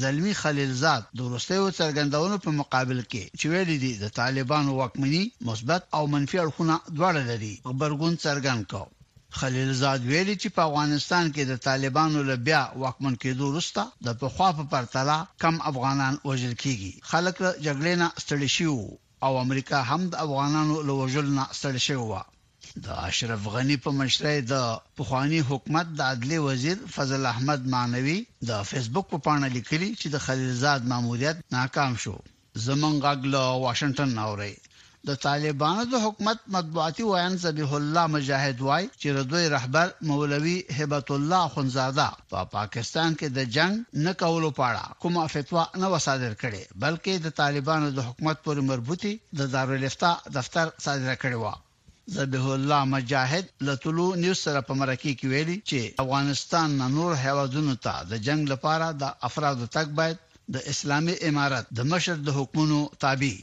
زلمي خلیلزاد د وروستیو څرګندونو په مقابل کې چې ویلي دي د طالبانو واکمني مثبت او منفي اړخونه دواړه لري، غبرګون څرګند کړ. خلیلزاد ویلي چې په افغانستان کې د طالبانو له بیا واکمن کېدو وروسته د پخوا په پرتله کم افغانان وژل کېږي، خلک له جګړې نه ستړي شوي وو او امریکا هم د افغانانو له وژلو نه ستړې شوې وه. د اشرف غني په مشرۍ د پخواني حکومت د عدلې وزیر فضل احمد معنوي د فیسبوک په پاڼه لیکلي چې د خلیلزاد ماموریت ناکام شو. زموږ غږ له واشنګټن اورئ. د طالبانو د حکومت مطبوعاتي ویاند ذبیح الله مجاهد وایي چې د دوی رهبر مولوي هبت الله اخندزاده په پاکستان کې د جنګ نه کولو په اړه کومه فتوا نه وه صادر کړې. بلکې د طالبانو د حکومت پورې مربوطې د دارالافتاء دفتر صادره کړې وه. ذبیح الله مجاهد له طلوع نیوز سره په مرکې کې ویلي چې افغانستان نه نورو هیوادونو ته د جنګ لپاره د افرادو تګ باید د اسلامي امارت د مشر د حکمونو تابع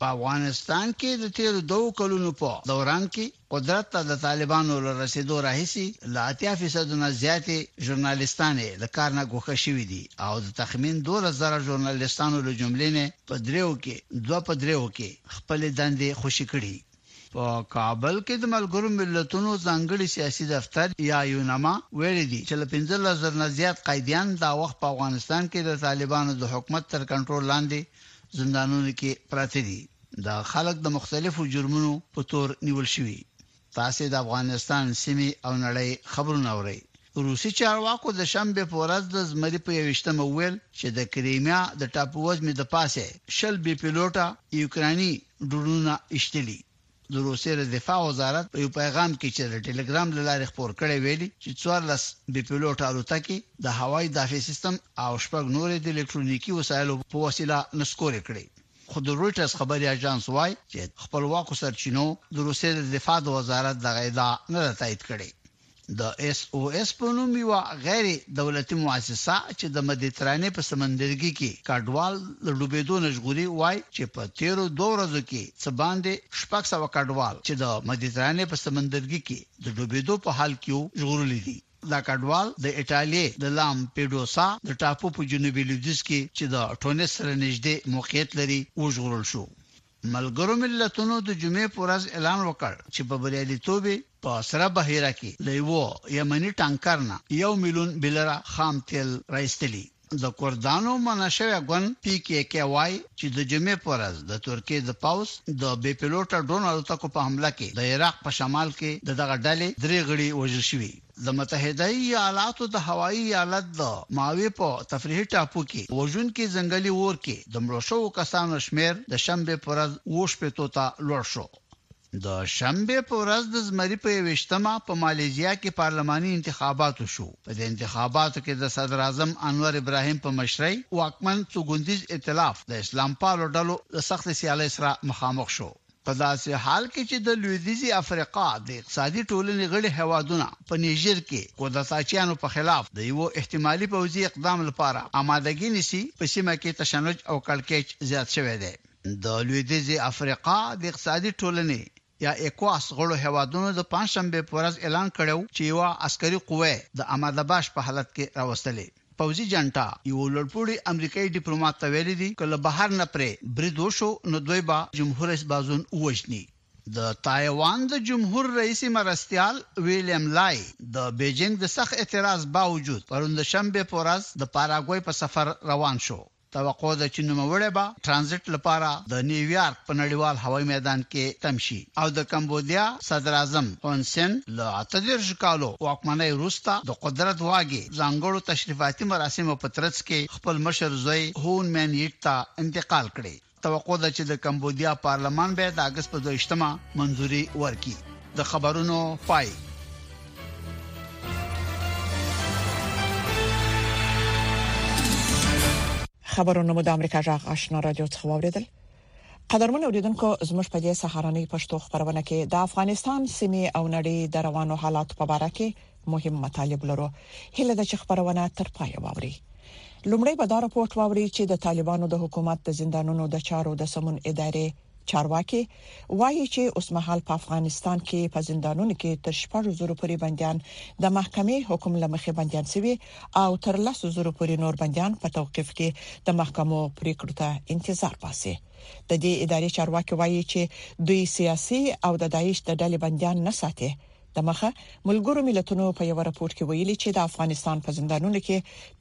په افغانستان کې د تیرو دوو کلونو په دوران کې قدرت ته د طالبانو له رسېدو راهیسې له اتیا فیصدو نه زیاتې ژورنالیستانې له کار نه ګوښه شوې دي او د تخمین دولس زره ژورنالیستانو له جملې نه په درېیو کې دوه په درېیو کې خپلې دندې خوشې کړي. په کابل کې د ملګرو ملتونو ځانګړي سیاسي دفتر یا یونما ویلي دي چې له پنځلس زره نه زیات قیدیان دا وخت په افغانستان کې د طالبانو د حکومت تر کنټرول لاندې زندانونو کې پراته دي. دا خلک د مختلفو جرمونو په تور نیول شوي. تاسې د افغانستان، سیمې او نړۍ خبرونه اورئ. روسي چارواکو د شنبې په ورځ د زمري په یوویشتمه وویل چې د کریمیا د ټاپووزمې د پاسه شل بې پیلوټه یوکرایني ډرونونه ایشتلي. د روسیې د دفاع وزارت په یو پیغام کې چې د ټیلګرام له لارې خپور کړی ویلي چې څوارلس بې پیلوټه الوتکې، د هوایي دافع سیستم او شپږ نورې د الکترونیکي وسایلو په وسیله نسکورې کړې. خو د رویټرز خبري اژانس وايي چې خپلواکو سرچینو د روسیې د دفاع د وزارت دغه ادعا نه ده تایید کړې. د اېس او اېس په نوم یوه غیر دولتي موسسه چې د مدیترانې په سمندرګي کې کډوال له ډوبېدو نه ژغوري وايي چې په تېرو دوه ورځو کې څه باندې شپږ سوه کډوال چې د مدیترانې په سمندرګي کې د ډوبېدو په حال کې وو ژغورلي دي. دا کډوال د ایټالیې د لام پیډوسا د ټاپو په جنوبي لویدیځ کې چې د ټونس سره نږدې موقعیت لري وژغورل شو. ملګرو ملتونو د جمعې په ورځ اعلان وکړ چې په بریالیتوب یې په سره بحیره کې له یوه یمني ټانکر نه یو میلیون بیلره خام تېل را ایستلي. د کردانو منع شوی ګوند پي کي کي وايي چې د جمعې په ورځ د ترکیې د پوځ د بې پیلوټه ډرون الوتکو په حمله کې د عراق په شمال کې د دغه ډلې درې غړي وژل شوي. د متحده ایالاتو د هوایي ایالت د ماوي په تفریحي ټاپو کې په وژونکي ځنګلي اور کې د مړو شوو کسانو شمېر د شنبې په ورځ اووه شپېتو ته لوړ شو. د شنبې په ورځ د زمري په یوویشتمه په مالیزیا کې پارلماني انتخابات وشو. په دې انتخاباتو کې د صدراعظم انور ابراهیم په مشرۍ واکمن څوګوندیز ائتلاف د اسلام پالو ډلو له سختې سیالۍ سره مخامخ شو. په داسې حال کې چې د لویدیځې افریقا د اقتصادي ټولنې غړي هېوادونه په نیژر کې کودتاچیانو په خلاف د یوه احتمالي پوځي اقدام لپاره امادګي نیسي، په سیمه کې تشنج او کړکېچ زیات شوی دی. د لوېدیځې افریقا د اقتصادي ټولنې یا ایکواس غړو هېوادونو د پنجشنبې په ورځ اعلان کړی و چې یوه عسکري قوه یې د امادباش په حالت کې راوستلې. پوځي جنټا یوه لوړپوړي امریکايي ډیپلومات ته ویلي دي که له بهر نه پرې برید وشو نو دوی به جمهور رئیس بازون ووژني. د تایوان د جمهور رئیسې مرستیال ویلیم لای د بیجینګ د سخت اعتراض باوجود پرون د شنبې په ورځ د پاراګوئ په سفر روان شو. توقع ده چې نوموړی به ترانزیټ لپاره د نیویارک په نړیوال هوایي میدان کې تم شي او د کمبودیا صدراعظم هون سن له اته دېرش کالو واکمنۍ وروسته د قدرت واګې ځانګړو تشریفاتي مراسمو په ترڅ کې خپل مشر زوی هون مین یټ ته انتقال کړي. توقع ده چې د کمبودیا پارلمان به د اگست په 22 مه منځوري ورکړي د خبرونو پای خبرونه مو د امریکا جغ آشنا رادیو څخه واوریدل قدرمن اوریدونکو زموږ په دې سهارنۍ پښتو خبرونه کې د افغانستان سیمه او نړۍ د روانو حالات په اړه کې مهم مطالب لرو هله د خبرونه تر پای ووري لومړی به دا راپورټ ووري چې د طالبانو د حکومت د زندانونو د چارو د سمون ادارې چارواکي وایي چې اوس مهال په افغانستان کې په زندانونو کې تر شپږ زره پورې بنديان د محکمې حکم لمخې بنديان شوي او تر لس زره پورې نور بنديان په توقيف کې د محکمو پریکړو ته انتظار باسي د دې ادارې چارواکي وایي چې دوی سیاسي او د داعش د ډلې بنديان نه ساتي د مخه ملګرو ملتونو په یو راپور کې ویلي چې د افغانستان په زندانونو کې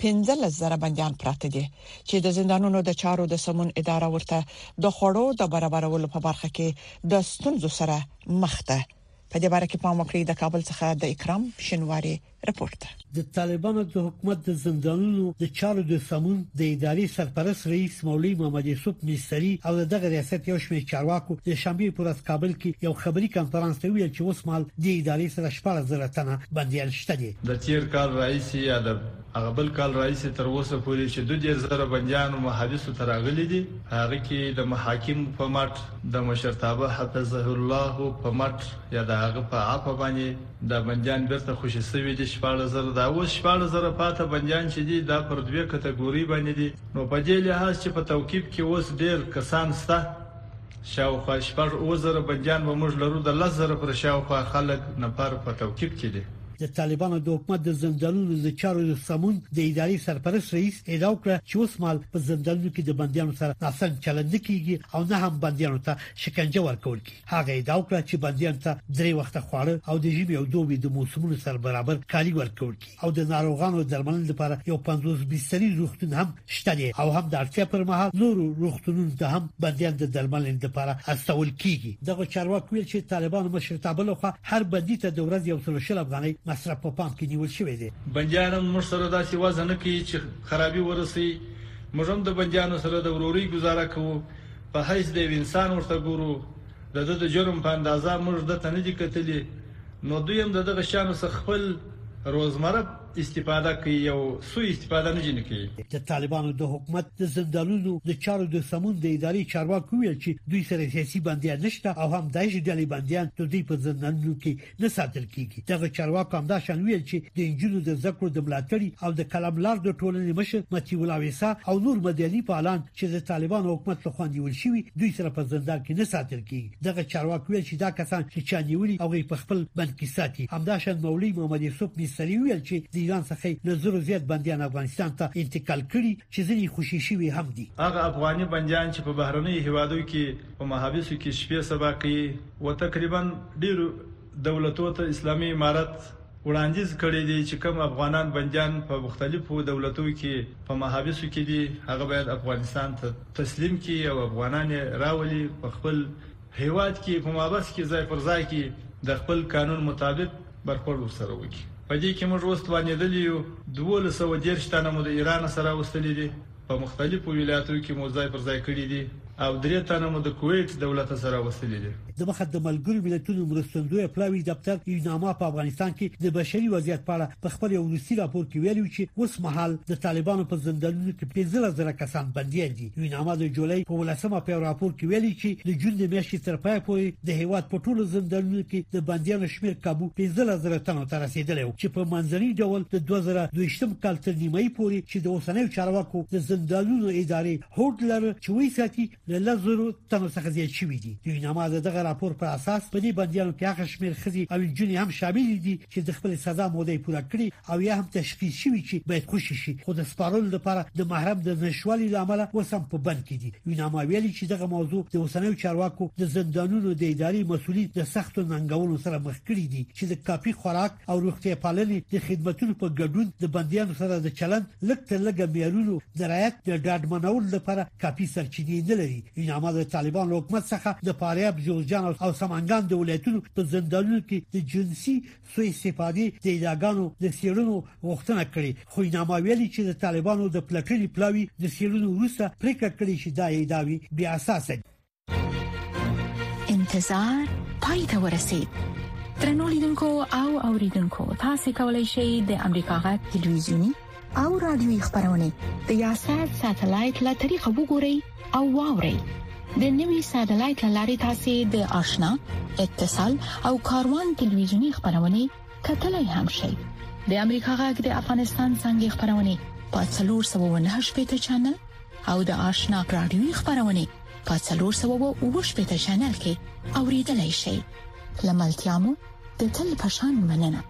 15 زره بنديان پراته دي چې د زندانونو د چارو د سمون اداره ورته د خوړو د برابرولو په برخه کې د ستونزو سره مخ ده په دې اړه کې پام وکړئ د کابل څخه د اکرام شنواری رپورت ده د طالبانو د حکومت د زندانونو د چارو د سمون د ادارې سرپرست رئیس مولوی محمد یوسف مستری او دغه ریاست یو شمېر چارواکو د شنبه پر ورځ کابل کې یو خبري کانفرنس ته ویل چې اوس مهال د ادارې سره شپږ زره تنه بندیان شته دي د تیر کال راهیسې یا د هغه بل کال راهیسې تر اوسه پورې چې دوه دېرش زره بندیانو محابسو ته راغلي دي، هغه کې د محاکمو په مټ، د مشرتابه حفظه الله په مټ یا د هغه په عفوه باندې، دا بندیان بیرته خوشی شوی دی شپاړس زره دا اوس شپاړس زره پاته بندیان چی دی دا پر دوی کتګوری باندی دی نو په دی لحاظ چی په توقیف کی اوس ډیر کسان شته شاوخوا شپږ اووه زره بندیان به موږ لرو د لس زره پر شاوخوا خلګ نفر په توقیف کی دی. د طالبانو د حکومت د زندانونو د چارو د سمون د ادارې سرپرست رئیس ادعا وکړه چې اوسمهال په زندانونو کې د بندیانو سره ناسم چلند نه کیږي او نه هم بندیانو ته شکنجه ورکول کیږي. هغه ادعا وکړه چې بنديان ته درې وخت خواړه او د ژمي او دوبي د موسمونو سره برابر کالي ورکول کی او د ناروغانو درملنې لپاره یو 50 بستري روغتون هم شته دی او هم د اړتیا پر مهال نور روغتونونو ته هم بنديان د درملنې لپاره استول کیږي دغه چارواکي ویل چې طالبان مشرتابه لخوا هر بندي ته د ورځ یو سل شل افغانۍ مصرف په پام کې نیول شوی دی بنديان هم موږ سره داسې وزن کوي چې خرابي ورسي موږ هم د بنديانو سره د وروري گزاره کوو په حیث د یو انسان ورته ګورو، د ده د جرم په اندازه موږ ده ته نه دي کتلي، نو دوی هم د دغه شیانو څخه خپل روزمره استفاده کوي، یو سوء استفاده نه جنې کوي. د طالبانو د حکومت د زندانونو د چارو د سمون د ادارې چارواکو وویل چې دوی سره سیاسي بندیان نشته او هم داعش ډلې بندیان د دوی په زندانونو کې نه ساتل کیږي دغه چارواکو همداشان ویل چې د انجونو د زده کړو د ملاتړي او د قلم لار د ټولنې مشر متی ولا ویسا او نور مدني فعالان چې د طالبانو حکومت له خوا نیول شوی دوی سره په زندان کې نه ساتل کیږي دغه چارواکو ویل چې دا کسان چې چا نیولي او غي په خپل بند کې ساتي همداشان مولوی محمد یوسف مصری ویل چې د ایران څخه له زرو زیات بندیان افغانستان ته انتقال کړي چې ځینې خوشي شوي هم دي هغه افغاني بندیان چې په بهرنیو هیوادو کې په محابسو کې شپې سبا کوي و تقریبا ډیرو دولتو ته اسلامي امارت وړاندیز کړی دی چې کوم افغانان بندیان په مختلفو دولتو کې په محابسو کې دي هغه باید افغانستان ته تسلیم کړي او افغانان یې راولي په خپل هیواد کې په محابس کې ځای پر ځای کې د خپل قانون مطابق برخورد ورسره وکړي په دې کې موږ اوس توانیدلی یو دوولس سوه دېرش تنه مو د ایران نه سره راوستلي دي. په مختلفو ولایتو کې مو ځای پر ځای کړي دي او درې تنه مو د کویټ دولته سره راوستلي دي. دمخه د ملګرو ملتونو مرستندویه پلاوي دفتر یوناما په افغانستان کې د بشري وضعیت په اړه په خپل یو وروستي راپور کې ویلي و چې اوس مهال د طالبانو په زندانونو کې پنځلس زره کسان بندیان دي. یوناما د جولای په ولسمه په یو راپور کې ویلي چې د جون د میاشتې تر پایه پورې د هېواد په ټولو زندانونو کې د بندیانو شمېر کابو پنځلس زره تنو ته رسېدلی و. چې په منځني ډول د دوه زره دویشتم کال تر نیمایي پورې چې د اوسنیو چارواکو د زندانونو ادارې هوډ لرل چې ویې ساتي له لس زرو تنو څخه زیات شوي دي د یوناما د دغه راپور پر اساس په دې بندیانو کې هغه شمېر ښځې او نجونې هم شاملې دي چې د خپلې سزا موده یې پوره کړې او یا هم تشخیص شوي چې باید خوشې شي خو د سپارلو لپاره د محرم د نشوالي له امله اوس هم په بند کې دي یوناما ویلي چې دغه موضوع د اوسنیو چارواکو د زندانونو د ادارې مسولین د سختو ننګونو سره مخ کړي دي چې د کافي خوراک او روغتیا پالنې د خدمتونو په ګډون د بندیانو سره د چلند لږ تر لږه معیارونو د رعایت د ډاډمنولو لپاره کافي سرچینې نه لري انعامه د طالبان له حکومت څخه د فاریاب جوزجان او سمنګان د ولایتونو په زندانونو کې د جنسي سوء استفادې د ادعاګانو د سیړنو غوښتنه کړې خو انعامه ویلي چې د طالبانو د پلټنې پلاوي د سیړنو وروسته پریکړه کړې چې دا ادعاوې بې اساس دي انتظار پای ته ورسید ترنو لیدونکو او اوریدونکو تاسو کولی شئ د امریکا غا ټلویزیونی او رادیوي خبرونه د یاسات ساتلایت له طریقو وګورئ او واورئ د نوي ساتلایت لارې تاسو د آشنا اتصال او کاروان ټلویزیونی خبرونه کتلای هم شئ د امریکا غږ د افغانستان څنګه خبرونه په 398 چنل او د آشنا رادیوي خبرونه په 390 چینل کې اوریدلای شئ لملتيامو د تل پشان مننه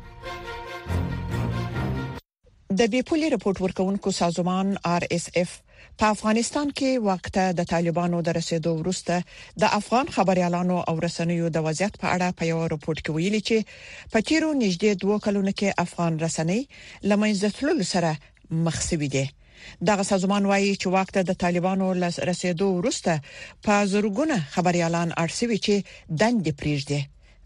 د بیپولې رپورت ورکونکو سازمان آر اس اف په افغانستان کې وخت د طالبانو د رسیدو وروسته د افغان خبريالانو او رسنیو د وضعیت په اړه په یو رپورت کې ویلي چې په تیرو نږدې دوه کلونو کې افغان رسنۍ لمنځه تلل سره مخ شوې دي دغه سازمان وایي چې واک ته د طالبانو له رسیدو وروسته په زرګونه خبريالان اړ شوي چې دندې پریږدي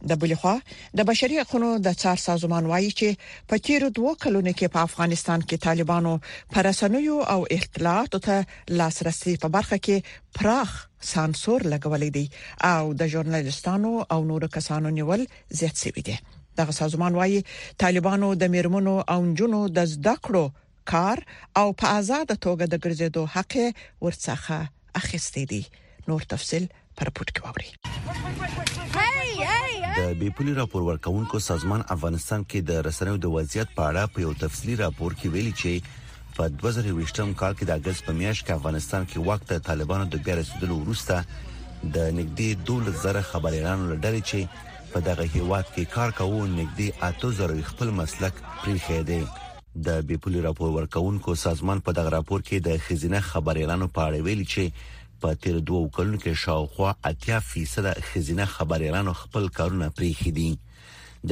د بلې خوا د بشري حقوقو د څار سازمان وایي چې په تیرو دوه کلونو کې په افغانستان کې طالبانو پر رسنیو او اطلاعاتو ته لاسرسي په برخه کې پراخ سانسور لګولې دي او د ژورنالیستانو او نورو کسانو نیول زیات شوی دی دغه سازمان وایي طالبانو د میرمنو او جنو د زده کړو کار او په آزاده توګه د ګرځېدو حق یې ورڅخه اخیستی دی نور تفصيل په رپورت کې واوري د بیپولي راپور ورکونکو سازمان افغانستان کې د رسنیو د وضعیت په اړه په یو تفصیلي راپور کې ویلي چې په 2020م کال کې د اگست په میاشت کې افغانستان کې وخت د طالبانو د بیا رسیدلو وروسته د نګدي 12000 خبريالانو لړۍ چې په دغه هیواد کې کار کاوه نګدي 8000 خپل مسلک پریخې دي د بیپولي راپور ورکونکو سازمان په دغه راپور کې د خزینه خبريالانو په اړه ویلي چې په تیر دوه کلونو کې شاوخوا 80% خزینه خبريالانو خپل کارونه پریخي دي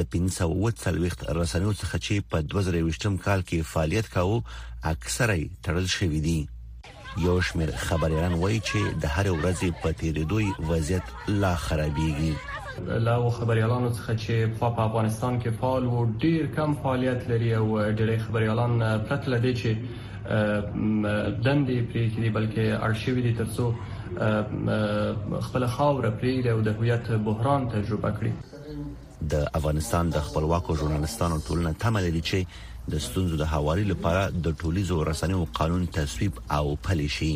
د 1540 رسنیو څخه چې په 2020 کال کې فعالیت کاوه اکثره تړل شوې دي یو شمېر خبریالان وایي چې د هر ورځې په تیریدو وضعیت لا خرابېږي. له هغو خبریالانو څخه چې پخوا په افغانستان کې فعال وو ډیر کم فعالیت لري او ډیری خبریالان پرته له دې چې دندې پرې کړي بلکې اړ شوي دي ترڅو خپله خاوره پرېږدي او د هویت بحران تجربه کړي. د افغانستان د خپلواکو ژورنالستانو ټولنه تمه لري چې د ستونزو د هواري لپاره د ټولیزو رسنیو قانون تصویب او پلي شي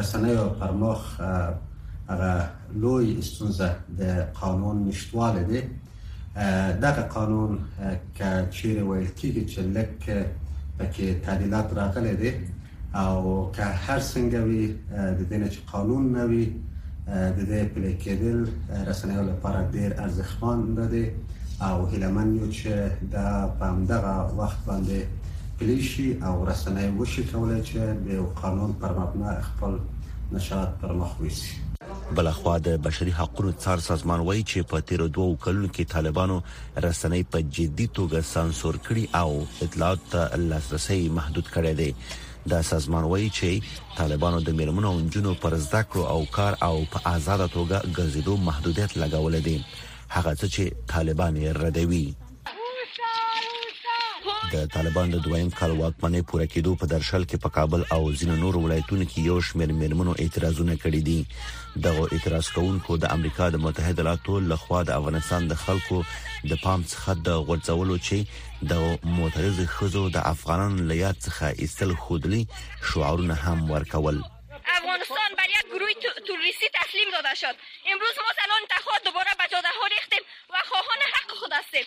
رسنیو پر مخ هغه لوی ستونزه د قانون نشټواله دی دغه قانون ک چیرې ویل کیږي چې لکه پکې تعدیلات راغلي دي او که هر څنګه وي د دې نه چې قانون نه وي د دې پلې کېدل رسنیو لپاره ډېر ارزښتمند دی او هیله من یو چې دا په همدغه وخت باندې پلې شي او رسنۍ وشي کولای چې د یو قانون پر مبنا خپل نشرات پر مخ ویسي. بلخوا د بشري حقونو څار سازمان وایي چې په تیرو دوو کلونو کې طالبانو رسنۍ په جدي توګه سانسور کړي او اطلاعات ته لاسرسي محدود کړي دي دا سازمان وایي چې طالبانو د میرمنو او جنو پر زده کړو او کار او په آزاد توګه ګرځېدو محدودیت لګول دي هغه څه چې طالبان یې ردوي د طالبان د دویم کال واکمنۍ پوره کېدو په درشل کې په کابل او ځینو نورو ولایتونو کې یو شمېر میرمنو اعتراضونه کړي دي دغه اعتراض کوونکو د امریکا د متحده ایالاتو لخوا د افغانستان د خلکو د پام څخه د غورځولو چې د معترض خزو د افغانانو له یاد څخه ایستل خودلی شعارونه هم ورکول افغانستان بر یک گروه تروریستی تسلیم داده شد امروز ما زنان تخواد دوباره به جاده ها ریختیم و خواهان حق خود هستیم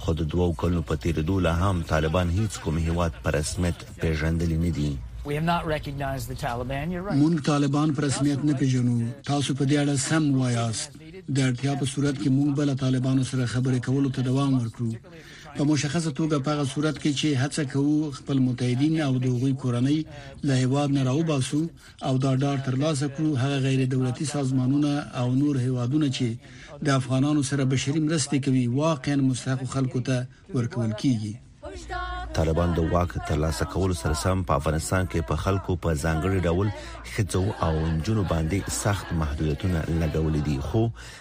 خو د دوو کلونو په تیریدو لا هم طالبان هیڅ کوم هیواد په رسمیت پیژندلی نه دي. مونږ طالبان په رسمیت نه پیژنو. تاسو په دې اړه سم وایاست. د اړتیا په صورت کې مونږ به له طالبانو سره خبرې کولو ته دوام ورکړو. په مشخصه توګه په هغه صورت کې چې هڅه کوو خپل متحدین او د هغوی کورنۍ له هیواد نه راوباسو، او دا ډاډ تر لاسه کړو هغه غیر دولتي سازمانونه او نور هیوادونه چې د افغانانو سره بشري مرستې کوي واقعا مستحق خلکو ته ورکول کیږي طالبان د واک ترلاسه کولو سره سم په افغانستان کې په خلکو په ځانګړي ډول خځو او نجونو باندې سخت محدودیتونه لګولې دي خو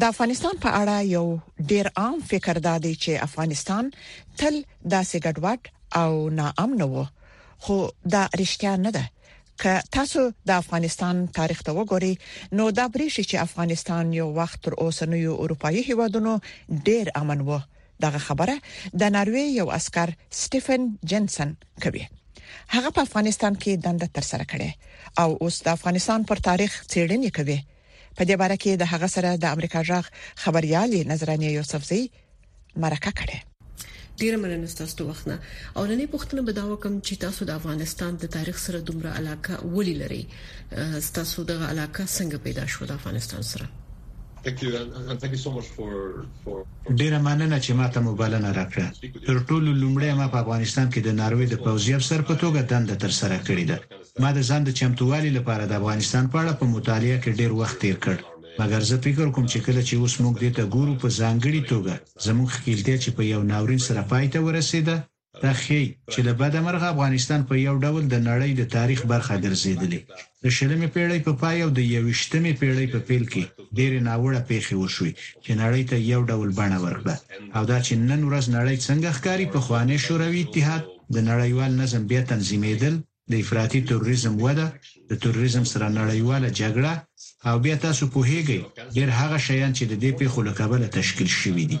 د افغانستان په اړه یو ډیر عام فکر دا دی چې افغانستان تل داسې ګډوډ او ناامن وو خو دا رښتیا نه ده که تاسو د افغانستان تاریخ ته وګورئ نو دا بریښي چې افغانستان یو وخت تر اوسنیو اروپאי هیوادونو ډیر امن وو دغه خبره د ناروی یو عسكر سټیفن جنسن کوي هغه په افغانستان کې دنده تر سره کړې او اوس د افغانستان پر تاریخ څېړنې کوي په دې باره کې د هغه سره د امریکا جغ خبريالي نظرانه یوسفزۍ مرکه کړې ډیره مننه تاسو ته وخت نه او ننې پښتنه به دا وکم چې تاسو د افغانستان د تاریخ سره دومره علاقه ولې لري تاسو دغه علاقه څنګه پیدا شو د افغانستان سره Thank you and, and thank you so much for for ډیره مننه چې ما ته مبالنه راکړه تر ټولو لومړی ما په افغانستان کې د ناروې د پوځي افسر په توګه دنده تر سره کړې ده ما د ځان د چمتووالي لپاره د افغانستان په اړه په مطالعه کې ډېر وخت تېر کړ، مګر زه فکر کوم چې کله چې اوس موږ دې ته ګورو، په ځانګړي توګه زموږ ښکېلتیا چې په یو ناورین سره پای ته ورسېده، دا ښیي چې له بده مرغه افغانستان په یو ډول د نړۍ د تاریخ برخه ګرځېدلی. د شلمې پېړۍ په پای او د یوویشتمې پېړۍ په پېل کې ډېرې ناوړه پېښې وشوې چې نړۍ ته یې یو ډول بڼه ورکړه او دا چې نن ورځ نړۍ څنګه ښکاري، پخوانی شوروي اتحاد، د نړیوال نظم بیا تنظیمېدل، د افراطي تروریزم وده، د تروریزم سره نړیواله جګړه او بیا تاسو پوهیږئ ډیر هغه شیان چې د دې پیښو له کبله تشکیل شوي دي.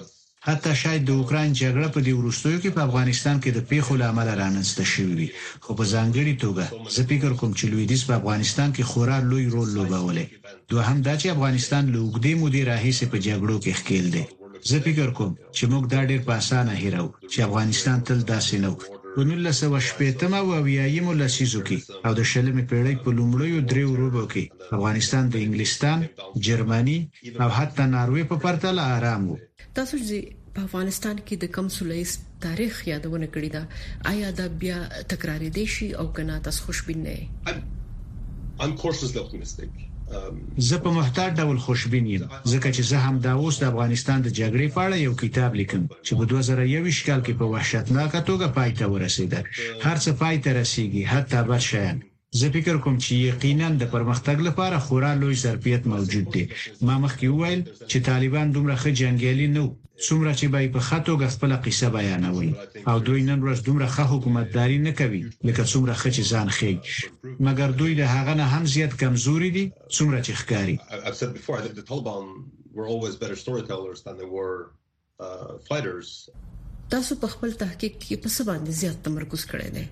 حتی شاید د اوکراین جګړه په دې وروستیو کې په افغانستان کې د پیښو له امله رامنځته شوي وي، خو په ځانګړي توګه زه فکر کوم چې لویدیځ په افغانستان کې خورا لوی رول لوبولی. دوهم دا چې افغانستان له اوږدې مودې راهیسې په جګړو کې ښکیل دی. زه فکر کوم. چې موږ دا ډېر په اسانه هېروو، چې افغانستان تل داسې نه و. په نولس سوه شپېتم او اویایمو لسیزو کې او د شلمې پېړۍ په لومړیو درېیو روبو کې افغانستان د انګلستان، جرمني او حتی ناروې په پرتله ارام و. تاسو چې په افغانستان کې د کوم سوله ییز تاریخ یادونه کړې ده، ایا دا بیا تکرارېدای شي او که نه، تاسو خوشبین نه یئ؟ زه په محتاط ډول خوشبین یم، ځکه چې زه همدا اوس د افغانستان د جګړې په اړه یو کتاب لیکم، چې په دوه زره یوویشت کال کې په وحشتناکه توګه پای ته ورسېده. هر څه پای ته رسېږي، حتی بد شیان. زه فکر کوم چې یقیناً د پرمختګ لپاره خورا لوی ظرفیت موجود دی. ما مخکې وویل چې طالبان دومره ښه جنګیالي نه وو. څومره چې به یې په ښه توګه خپله قیصه بیانول او دوی نن ورځ دومره ښه حکومت داري نه کوي لکه څومره ښه چې ځان ښیي مګر دوی د هغه نه هم زیات کمزوري دي څومره چې ښکاري. تاسو په خپل تحقیق کې په څه باندې زیات تمرکز کړی دی؟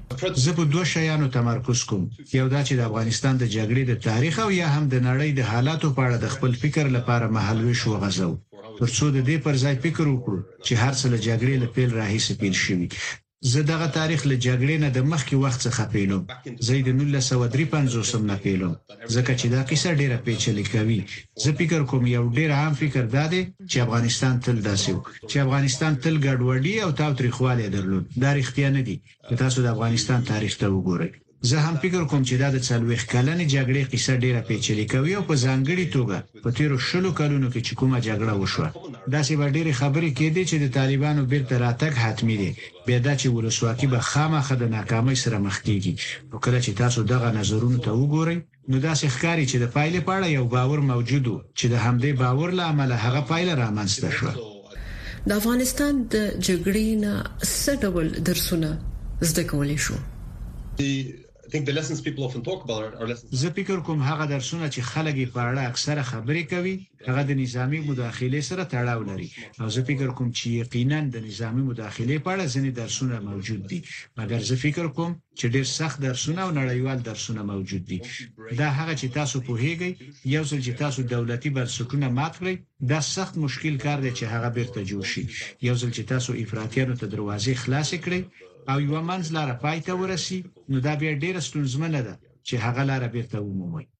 زه په دوه شیانو تمرکز کوم، یو دا چې د افغانستان د جګړې د تاریخ او یا هم د نړۍ د حالاتو په اړه د خپل فکر لپاره مهالویش وغځوو. تر څو د دې پر ځای فکر وکړو چې هر څه له جګړې له پیل راهیسې پیل شوي. زه دغه تاریخ له جګړې نه د مخکې وخت څخه پیلوم، زه یې د نولس سوه درې پنځوسم نه پیلوم، ځکه چې دا قیصه ډېره پېچلې کوي. زه فکر کوم یو ډېر عام فکر دا دی چې افغانستان تل داسې و، چې افغانستان تل ګډوډي او تاوتریخوالی درلود. دا رښتیا نه دي، که تاسو د افغانستان تاریخ ته وګورئ. زه هم فکر کوم چې دا د څلوېښت کلنې جګړې قیصه ډېره پېچلې کوي او په ځانګړي توګه په تېرو شلو کلونو کې چې کومه جګړه وشوه داسې به ډېرې خبرې کېدې چې د طالبانو بېرته راتګ حتمي دی بیا دا چې ولسواکي به خاماخه د ناکامۍ سره مخ کېږي نو کله چې تاسو دغه نظرونو ته وګورئ نو داسې ښکاري چې د پایلې په اړه یو باور موجود و، چې د همدې باور له امله هغه پایله رامنځته شوه. د افغانستان د جګړې نه څه ډول درسونه زده کولی شو؟ زه فکر کوم هغه درسونه چې خلک یې په اړه اکثره خبرې کوي، هغه د نظامي مداخلې سره تړاو لري او زه فکر کوم چې یقینا د نظامي مداخلې په اړه ځینې درسونه موجود دي، مګر زه فکر کوم، چې ډېر سخت درسونه او نړیوال درسونه موجود دي دا هغه چې تاسو پوهیږئ یو ځل چې تاسو دولتي بنسټونه مات کړئ دا سخت مشکل کار دی چې هغه بیرته جوړ شي یو ځل چې تاسو افراطیانو ته دروازې خلاصې کړئ او یو منځ لار پای ته ورسی نو دا بیا ډیره ستونزمنه ده چې هغه لار بیرته ومومئ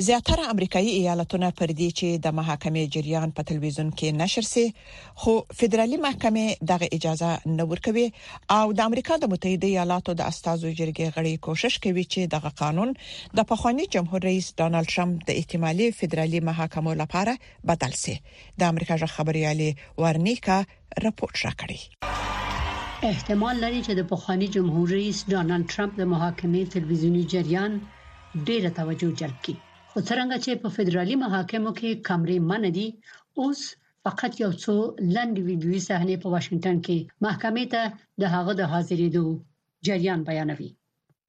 زیاتره امریکایي ایالتونه پر دې چې د محاکمې جریان په تلویزیون کې نشر شي خو فدرالي محکمه دغه اجازه نه ورکوي او د امریکا د متحده ایالاتو د استازو جرګې غړي کوشش کوي چې دغه قانون د پخواني جمهور رئیس ډونالد ټرمپ د احتمالي فدرالي محاکمو لپاره بدل شي د امریکا ژغ خبريالي ورنیکا رپورت راکړی. احتمال لري چې د پخواني جمهور رئیس ډونالد ټرمپ د محاکمې تلویزیوني جریان ډیره توجه جلب کړي خو څرنګه چې په فدرالي محاکمو کې کمرې منع دي اوس فقط یو څو لنډ ویډیوي صحنې په واشنګټن کې محکمې ته د هغه د حاضرېدو جریان بیانوي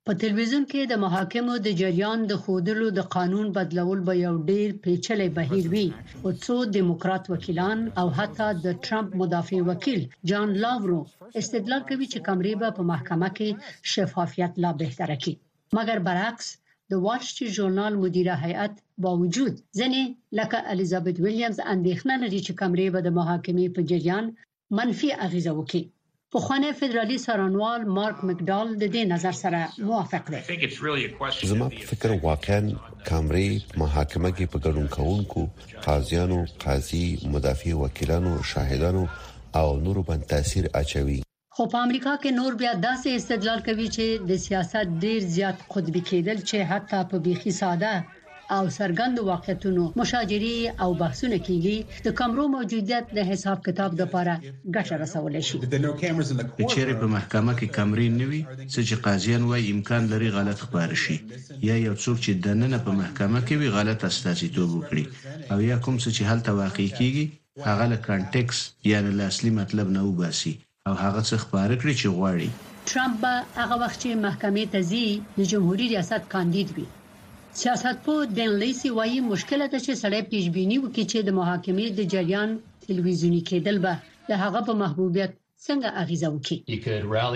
په تلویزیون کې د محاکمو د جریان د ښودلو د قانون بدلول به یو ډیر پیچلی بهیر وي خو څو دیموکرات وکیلان او حتی د ټرمپ مدافع وکیل جان لاورو استدلال کوي چې کمرې به په محکمه کې شفافیت لا بهتر کړي مګر برعکس د وال سټریټ ژورنال مدیره هیئت باوجود ځنې لکه الیزابت ویلیامز اندېښنه لري چې کمرې به د محاکمې په جریان منفي اغیزه وکړي. پخوانی فدرالي څارنوال مارک مکډال د دې نظر سره موافق دی. زما په فکر واقعاً کامرې په محاکمه کې په ګډون کوونکو، قاضیانو، قاضي، مدافع وکیلانو، شاهدانو او نورو باندې تاثیر اچوي. خو په امریکا کې نور بیا داسې استدلال کوي چې د سیاست ډیر زیات قطبي کیدل چې حتی په بیخي ساده او څرګندو واقعیتونو، مشاجرې او بحثونه کیږي، د کامرو موجودیت د حساب کتاب لپاره ګټه رسولای شي. که چیرې په محکمه کې کامرې نه وي، څه چې قاضیان وايي امکان لري غلط ښکاره شي یا یو څوک چې دننه په محکمه کې وي غلط استازیتوب وکړي او یا کوم څه چې هلته واقع کیږي هغه له کانټیکس یعنې له اصلي مطلب نه وباسي او هغه څه خپاره کړي چې غواړي. ټرمپ به هغه وخت چې محکمې ته ځي د جمهوري ریاست کاندید وي. سیاستپوه دین لیسي وايي، مشکله ده چې سړی پیشبیني وکړي چې د محاکمې د جریان تلویزیوني کیدل به د هغه په محبوبیت څنګه اغیزه وکړي.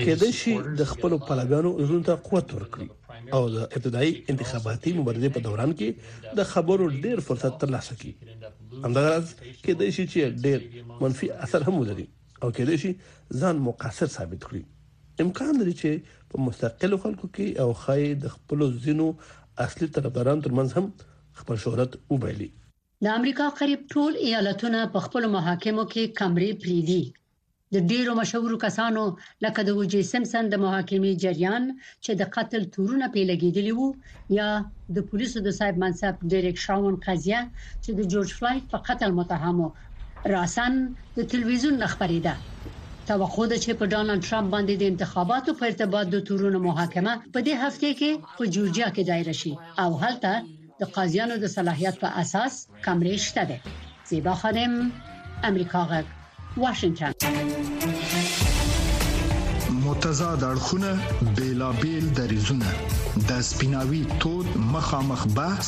کیدای شي د خپلو پلویانو زړونو ته قوت ورکړي او د ابتدايي انتخاباتي مبارزې په دوران کې د خبرو ډیر فرصت ترلاسه کړي. همدغه راز کیدای شي چې ډیر منفي اثر هم ولري. او کېدای شي ځان مقصر ثابت کړي امکان لري چې په مستقلو خلکو کې او خای د خپل زینو اصلي طرفداران ترمنځ هم خپل شهرت وبایلي د امریکا قریب ټول ایالتونه په خپل محاکمو کې کمرې پریدي د ډیرو مشهورو کسانو لکه د وجی سیمسن د محاکمې جریان چې د قتل تورونه په لګیدلی وو یا د پولیسو د صاحب منصب ډیریک شاون قضیه چې د جورج فلایډ په قتل متهم راسن د تلویزیون نه خبرېده. توقع ده چې په ډونالد ټرمپ باندې د انتخاباتو په ارتباط د تورونو محاکمه په دې هفته کې په جورجیا کې دایره شي او هلته د قاضیانو د صلاحیت په اساس کمرې شته دي. زیبا خادم، امریکا غږ، واشنګټن. متضاد اړخونه، بیلابیل دریځونه، د سپیناوي تود مخامخ بحث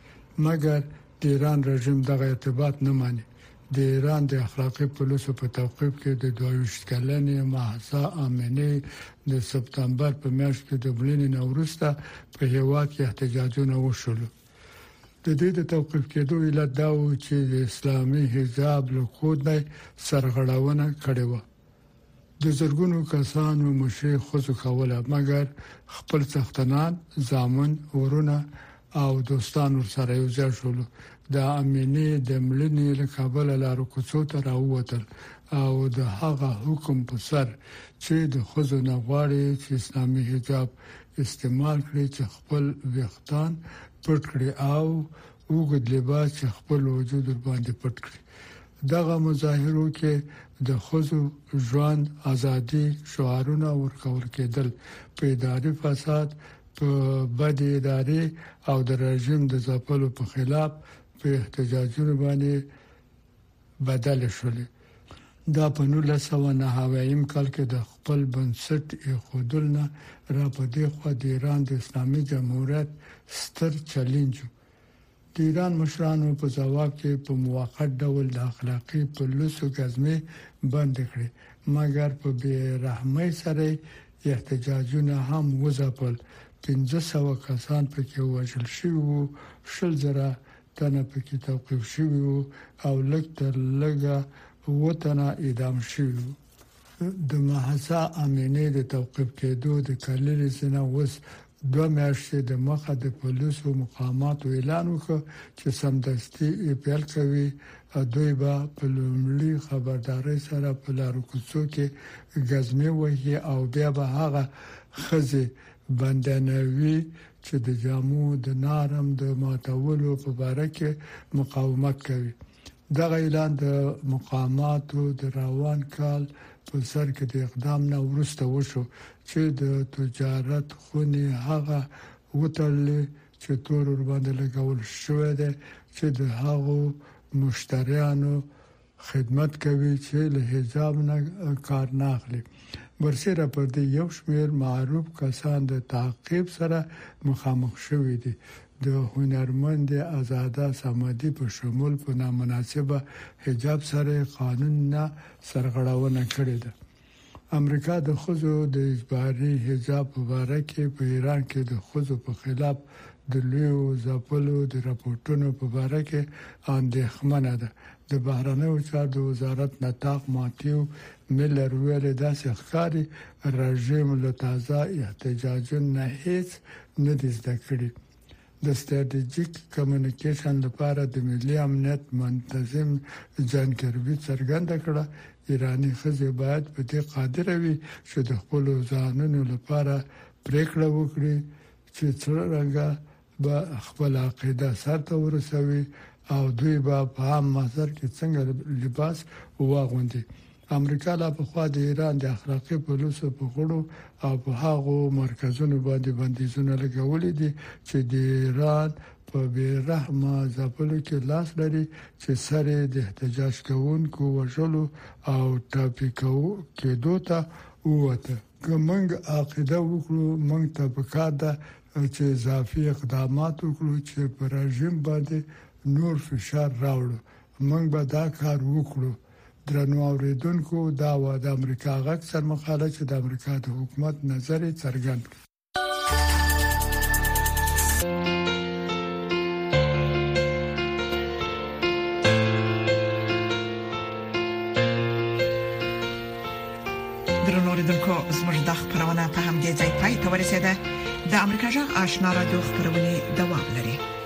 مګر د ایران رژیم دغه ارتباط نه مني. د ایران د اخلاقي پولیسو په تعقیب کې د 22 کلنې مهسا امیني د سپتمبر په میاشت کې د مړینې نه وروسته په هیواد کې احتجاجونه وشول. د دې د توقيف کېدو علت دا و چې د اسلامي حجاب له کود نه سرغړونه کړې وه. د زرګونو کسانو مشري ښځو کوله، مګر خپل څښتنان، زامن، وروڼه او دوستان ورسره یو ځای شول، د امینې د مړینې له کبله لارو کوڅو ته راووتل او د هغه حکم په سر چې د ښځو نه غواړي چې اسلامي حجاب استعمال کړي چې خپل ویښتان پټ کړي او اوږد لباس چې خپل وجود باندې پټ کړي دغه مظاهرو کې د خزو ژوند ازادي شعارونه ورکول کېدل په اداري فساد په بد اداري او د رژیم د ځپلو په خلاف په احتجاجونو باندې بدل شول دا په نولس سوه نهه اویایم کال کې د خپل بنسټ ایښودل نه را په دې خوا د ایران د اسلامي جمهوریت ستر چلنج و د ایران مشرانو په ځواب کې په موقت ډول د اخلاقی په لوسو غزمه بند کړې مګر په بی رحمۍ سره احتجاجونه هم وځپل 1500 کسان پکې وژل شوی وو شل زره تنه پکې توقیف شوي وو او لږ تر لږه اووه تنه اعدام شوي وو د محسا امینې د توقیف کېدو د کللې سینه اوس دوه میاشتې د مخه د پولیسو مقاماتو اعلان وکړ چې سمدستي یې پیل کوي او دوی به په لومړي خبردارۍ سره په لارو کوڅو کې ګزمې وهي او بیا به هغه ښځې بندیانوي چې د جامو د نارم د ماتولو په باره کې مقاومت کوي دغه اعلان د مقاماتو د روان کال په سر کې د اقدام نه ورسته وشو چې د تجارت خونې هغه وتړل چې تور ور باندې لګول شوې ده چې د هغو مشتریانو خدمت کوي چې له حجاب نه کار نه اخلي برسره پر دې یو شمیر معروف کسان د تعقیب سره مخامخ شوي دي د هنرمند آزاده صمدي په شمول په نامناسبه حجاب سره قانون نه سرغړونه کړې ده امریکا د ښځو د اجباري حجاب په باره کې په ایران کې د ښځو په خلاف د لویو ځپلو د رپورټونو په باره کې اندېښمنه ده. د بهرنیو چارو د وزارت نطاق ماتیو میلر وویل، داسې ښکاري رژیم له تازه احتجاجونو نه هېڅ نه دي زده کړي د ستراتیژیک کمونیکیشن لپاره د ملي امنیت منتظم جان کربي څرګنده کړه، ایراني ښځې باید په دې قادره وي چې د خپلو ځانونو لپاره پرېکړه وکړي چې څرنګه به خپله عقیده سرته ورسوي او دوی به په عام محضر کې څنګه لباس واغوندي. امریکا لا پخوا د ایران د اخلاقي پولیسو په غړو او په هغو مرکزونو باندې بندیزونه لګولي دي چې د ایران په بیرحمه ځپلو کې لاس لري چې سر یې د احتجاج کوونکو وژلو او ټاپي کېدو ته ووته. که موږ عقیده وکړو، موږ ته په کار ده چې اضافي اقدامات وکړو چې پر رژیم باندې نور فشار راوړو. موږ به دا کار وکړو. درنو اوریدونکو دا و د امریکا غږ سرمقاله چې د امریکا د حکومت نظر څرګند کړ درنوریدونکو زموږ د خبرونه په همدې ځای پای ته ورسیده د امریکا جغ آشنا را دوه خبرونه دوام لري